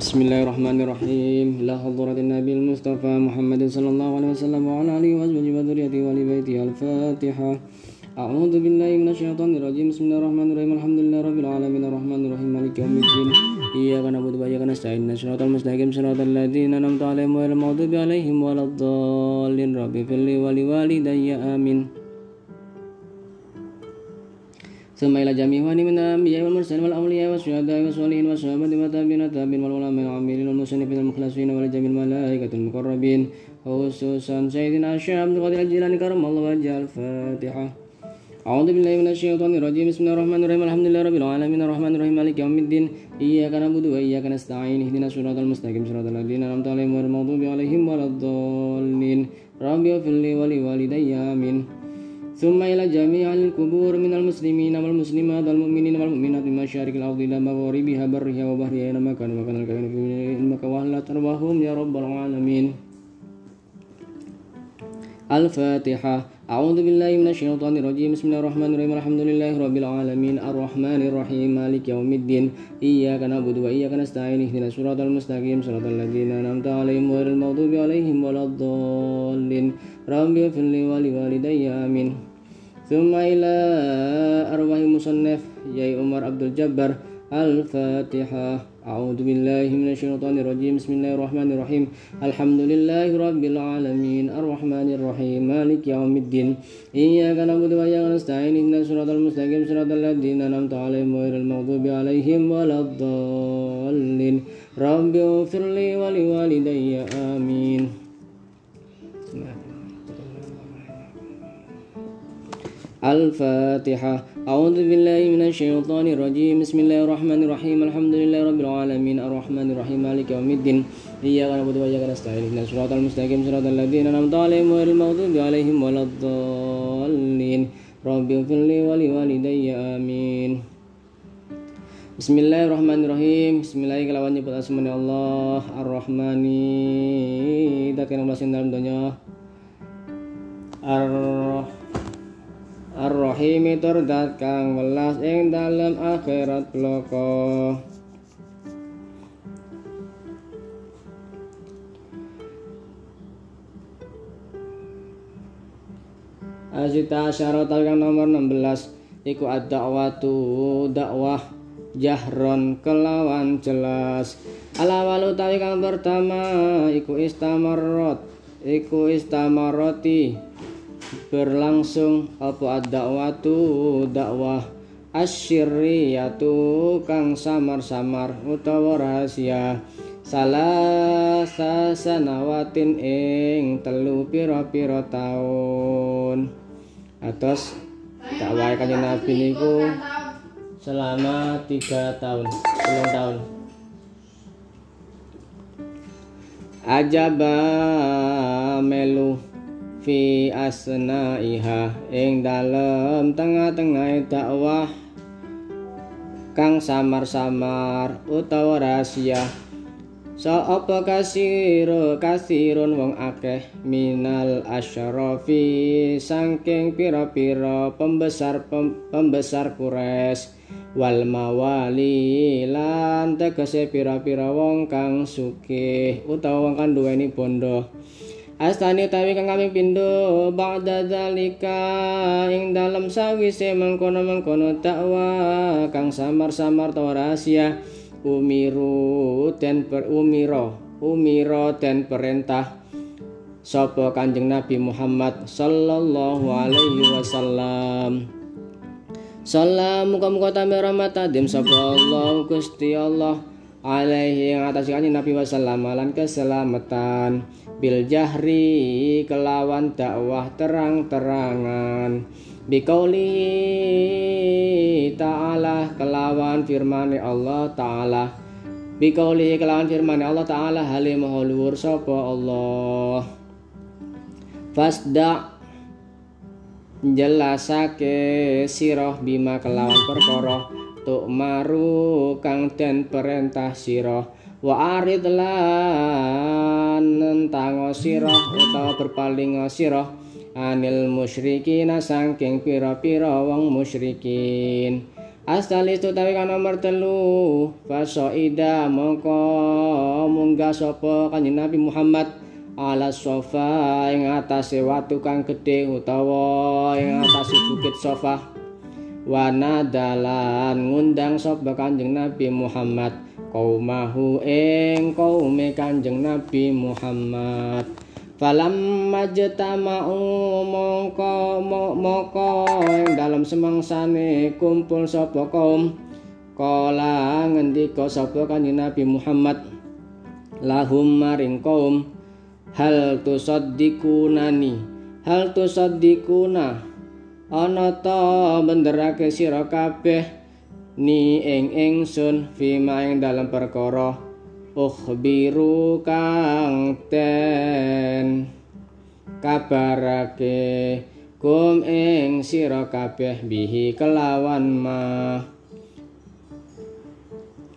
بسم الله الرحمن الرحيم إلى حضرة النبي المصطفى محمد صلى الله عليه وسلم وعلى آله وأزواجه وذريته وآل بيته الفاتحة أعوذ بالله من الشيطان الرجيم بسم الله الرحمن الرحيم الحمد لله رب العالمين الرحمن الرحيم مالك يوم الدين إياك نعبد وإياك نستعين صراط المستقيم صراط الذين أنعمت عليهم غير المغضوب عليهم ولا الضالين رب اغفر لي ولوالدي آمين ثم إلى جميع من الأنبياء والمرسلين والأولياء والشهداء والصالحين والصحابة والتابعين والتابعين والعلماء العاملين والمصنفين المخلصين ولجميع الملائكة المقربين. خصوصا سيدنا الشيخ عبد القادر الجيلاني كرم الله وجه الفاتحة. أعوذ بالله من الشيطان الرجيم. بسم الله الرحمن الرحيم. الحمد لله رب العالمين. الرحمن الرحيم. مالك يوم الدين. إياك نعبد وإياك نستعين. اهدنا الصراط المستقيم. صراط الذين أنعمت عليهم غير المغضوب عليهم ولا الضالين. رب اغفر لي ولوالدي. آمين. ثم إلى جميع القبور من المسلمين والمسلمات والمؤمنين والمؤمنات من مشارق الأرض إلى مغاربها برها وبحرها أينما كانوا مكان الكائن في علمك وأهلت أرواحهم يا رب العالمين. الفاتحة. أعوذ بالله من الشيطان الرجيم. بسم الله الرحمن الرحيم. الحمد لله رب العالمين. الرحمن الرحيم. مالك يوم الدين. إياك نعبد وإياك نستعين. اهدنا الصراط المستقيم. صراط الذين أنعمت عليهم غير المغضوب عليهم ولا الضالين. رب اغفر لي ولوالدي. آمين. ثم إلى أرواح المصنف يا عمر عبد الجبار الفاتحة. أعوذ بالله من الشيطان الرجيم. بسم الله الرحمن الرحيم. الحمد لله رب العالمين. الرحمن الرحيم. مالك يوم الدين. إياك نعبد وإياك نستعين. إن الصراط المستقيم. صراط الذين أنعمت عليهم غير المغضوب عليهم ولا الضالين. رب اغفر لي ولوالدي. آمين. الفاتحة أعوذ بالله من الشيطان الرجيم بسم الله الرحمن الرحيم الحمد لله رب العالمين الرحمن الرحيم مالك يوم الدين إياك نعبد وإياك نستعين اهدنا الصراط المستقيم صراط الذين أنعمت عليهم غير المغضوب عليهم ولا الضالين رب اغفر لي ولوالدي آمين Bismillahirrahmanirrahim Bismillah kelawan nyebut asmani Allah Ar-Rahmani Dat yang dalam dunia Ar-Rahmani Ar-Rahim turdat kang welas ing dalam akhirat bloko. Asita syarat kang nomor 16 Iku ad-da'watu dakwah jahron kelawan jelas. Alawalu tawi kang pertama Iku istamarot Iku istamaroti berlangsung apa ad-dakwatu dakwah asyiriyatu kang samar-samar utawa rahasia. Salah sasanawatin ing telu pira-pira taun. Atas dakwah kanjeng Nabi niku selama tiga tahun sepuluh tahun. Ajaba melu fi asnaiha ing dalem tengah-tengah dakwah kang samar-samar utawa rahasia. So apa kasiro kasirun wong akeh? Minal asyrafi saking pira-pira pembesar pem, pembesar kures. Wal mawali lan tegese pira-pira wong kang sugih utawa wong kang duweni bondo Astani utawi kang kami pindo ba'da zalika ing dalam sawise mengkono-mengkono takwa kang samar-samar tawa rahasia umiru dan per umiro umiro dan perintah sapa Kanjeng Nabi Muhammad sallallahu alaihi wasallam. Salam muka-muka tambah rahmat adim sapa Allah Gusti Allah alaihi yang atas kanjeng Nabi wasallam lan keselamatan. Bil jahri kelawan dakwah terang-terangan. Bikauli ta'ala kelawan firman Allah ta'ala. Bikauli kelawan firman Allah ta'ala halim luhur sapa Allah. Fasda jelasake sirah bima kelawan perkara tuk maru kang den perintah sirah wa arid lan nentang sirah utawa berpaling sirah anil musyrikin saking pira-pira wong musyrikin. Astalis utawi kang nomor telu Fasoida mongko munggah sapa kanjeng Nabi Muhammad ala sofa ing atase watu kang gedhe utawa ing atase bukit sofa wana dalan ngundang sapa kanjeng Nabi Muhammad. Kaumahu ing kaume kanjeng Nabi Muhammad. Falam majtama'u mongko moko ing dalam semangsane kumpul sapa kaum. Kala ngendika sapa kanjeng Nabi Muhammad lahum maring kaum hal tusaddiqunani hal tusaddiquna ana ta benderake sira kabeh ni ing ingsun fima ing dalam perkara ukhbiru kang ten. Kabarake kum ing sira kabeh bihi kelawan ma.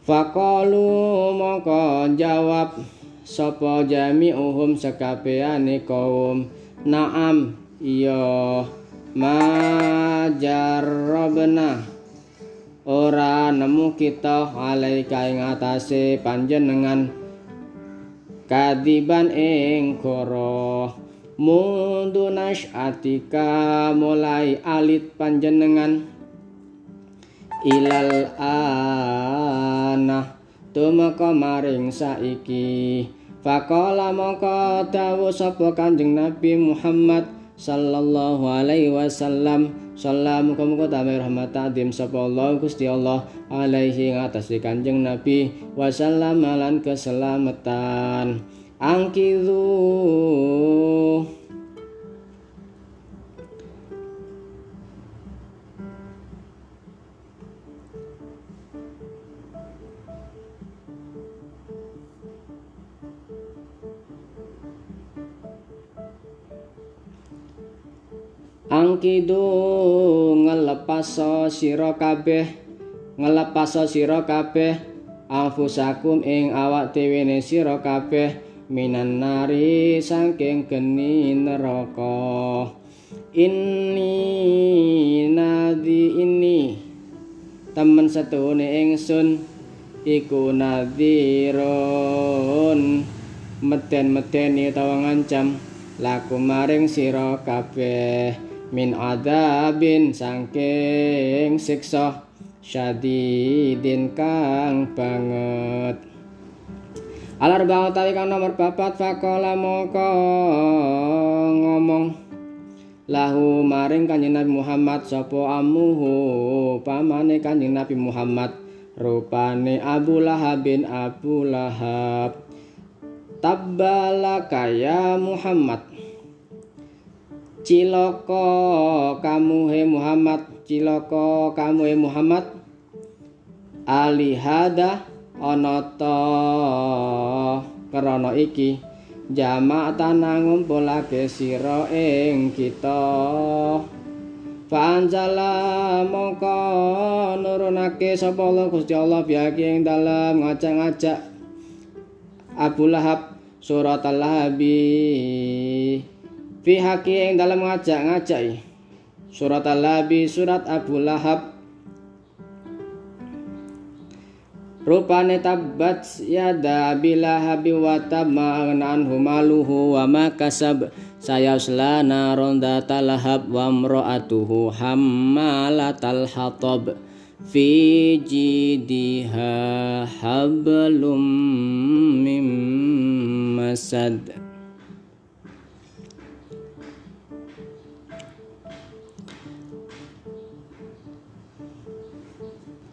Fakalu moko jawab sapa jami'uhum sekabehane kaum? Naam iya majarrabna. Ora nemu kita alaika ing atase panjenengan. Kadiban ing koro mundu atika mulai alit panjenengan. Ilal ana tumeka maring saiki. Faqala mongko dawuh sapa kanjeng nabi Muhammad sallallahu alaihi wasallam. Salam muka-muka tamir rahmat ta'dim sapa Allah Gusti Allah alaihi atas kanjeng Nabi. Wasallam lan keselamatan. Angkidu angkidu ngelepaso sira kabeh ngelepaso sira kabeh. Anfusakum ing awak dhewe sira kabeh minan nari saking geni neraka. Ini nadi ini temen setune ingsun iku nadhirun. Meden-medeni utawa ngancam laku maring sira kabeh min adabin sangking siksa syadidin kang banget. Alar banget tadi kang nomor papat fakola moko ngomong lahu maring kanjeng Nabi Muhammad sopo amuhu? Pamane kanjeng Nabi Muhammad rupane Abu Lahab bin Abu Lahab. Tabbalaka ya Muhammad Ciloko kamu he Muhammad Ciloko kamu he Muhammad Alihada onoto krana iki jamak tanah ngumpulake sira ing kita. Fanjala mongko nurunake sapa Allah Gusti Allah biaki ing dalem ngajak-ngajak Abu Lahab surat Al-Lahab fi haki yang dalam ngajak-ngajak surat al-labi surat Abu Lahab. Rupane tabbat yada bilahabi wa tabma anhu maluhu wa ma kasab. Sayasla naron talahab wa mra'atuhu hammalatal hatab. Fi jidiha hablum mim masad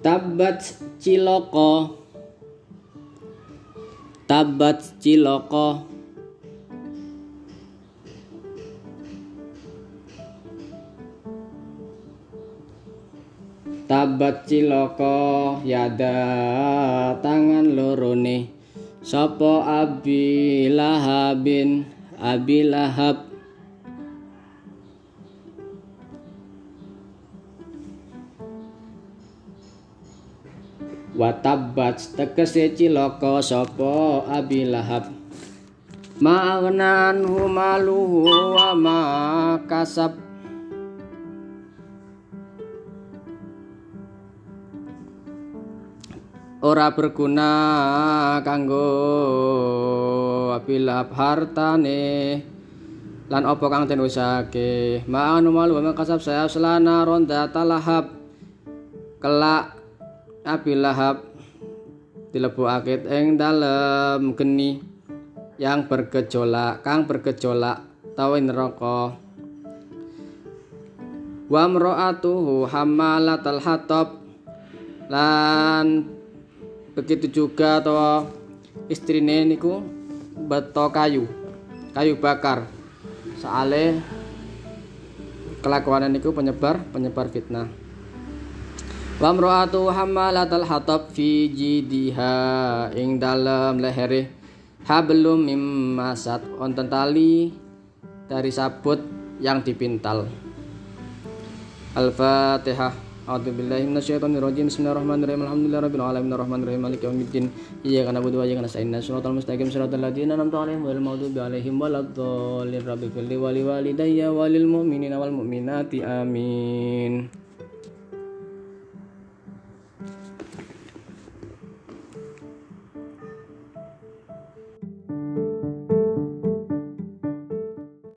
Tabat ciloko Tabat ciloko Tabat ciloko yada tangan lorone Sopo abi lahabin? Abi lahab watabat tegese cilaka sapa abi lahab. Ma'agnan humaluhu wa ma kasab ora berguna kanggo apilap hartane. Lan opo kang den usake ma'anu malu wa kasab saya selana ronda talahab. Kelak api lahab. Dilebokake ing dalem geni yang bergejolak kang bergejolak tawa neraka. Wa mra'atuhu hammalatal hatab. Lan begitu juga atau istrine niku beto kayu kayu bakar. Soale kelakuan niku penyebar penyebar fitnah wa mraatu hammalatal hatab fi jidiha ing dalem lehere hablum mim masad wonten tali dari sabut yang dipintal Al-Fatihah A'udzu billahi minasyaitonir rajim. Bismillahirrahmanirrahim. Alhamdulillahirabbil alamin arrahmanirrahim maliki yaumiddin. Iyyaka na'budu wa iyyaka nasta'in. Shiratal mustaqim shiratal ladzina an'amta 'alaihim ghairil maghdubi alaihim waladdallin. Rabbil fili wali walidayya walil mu'minina wal mu'minati. Amin.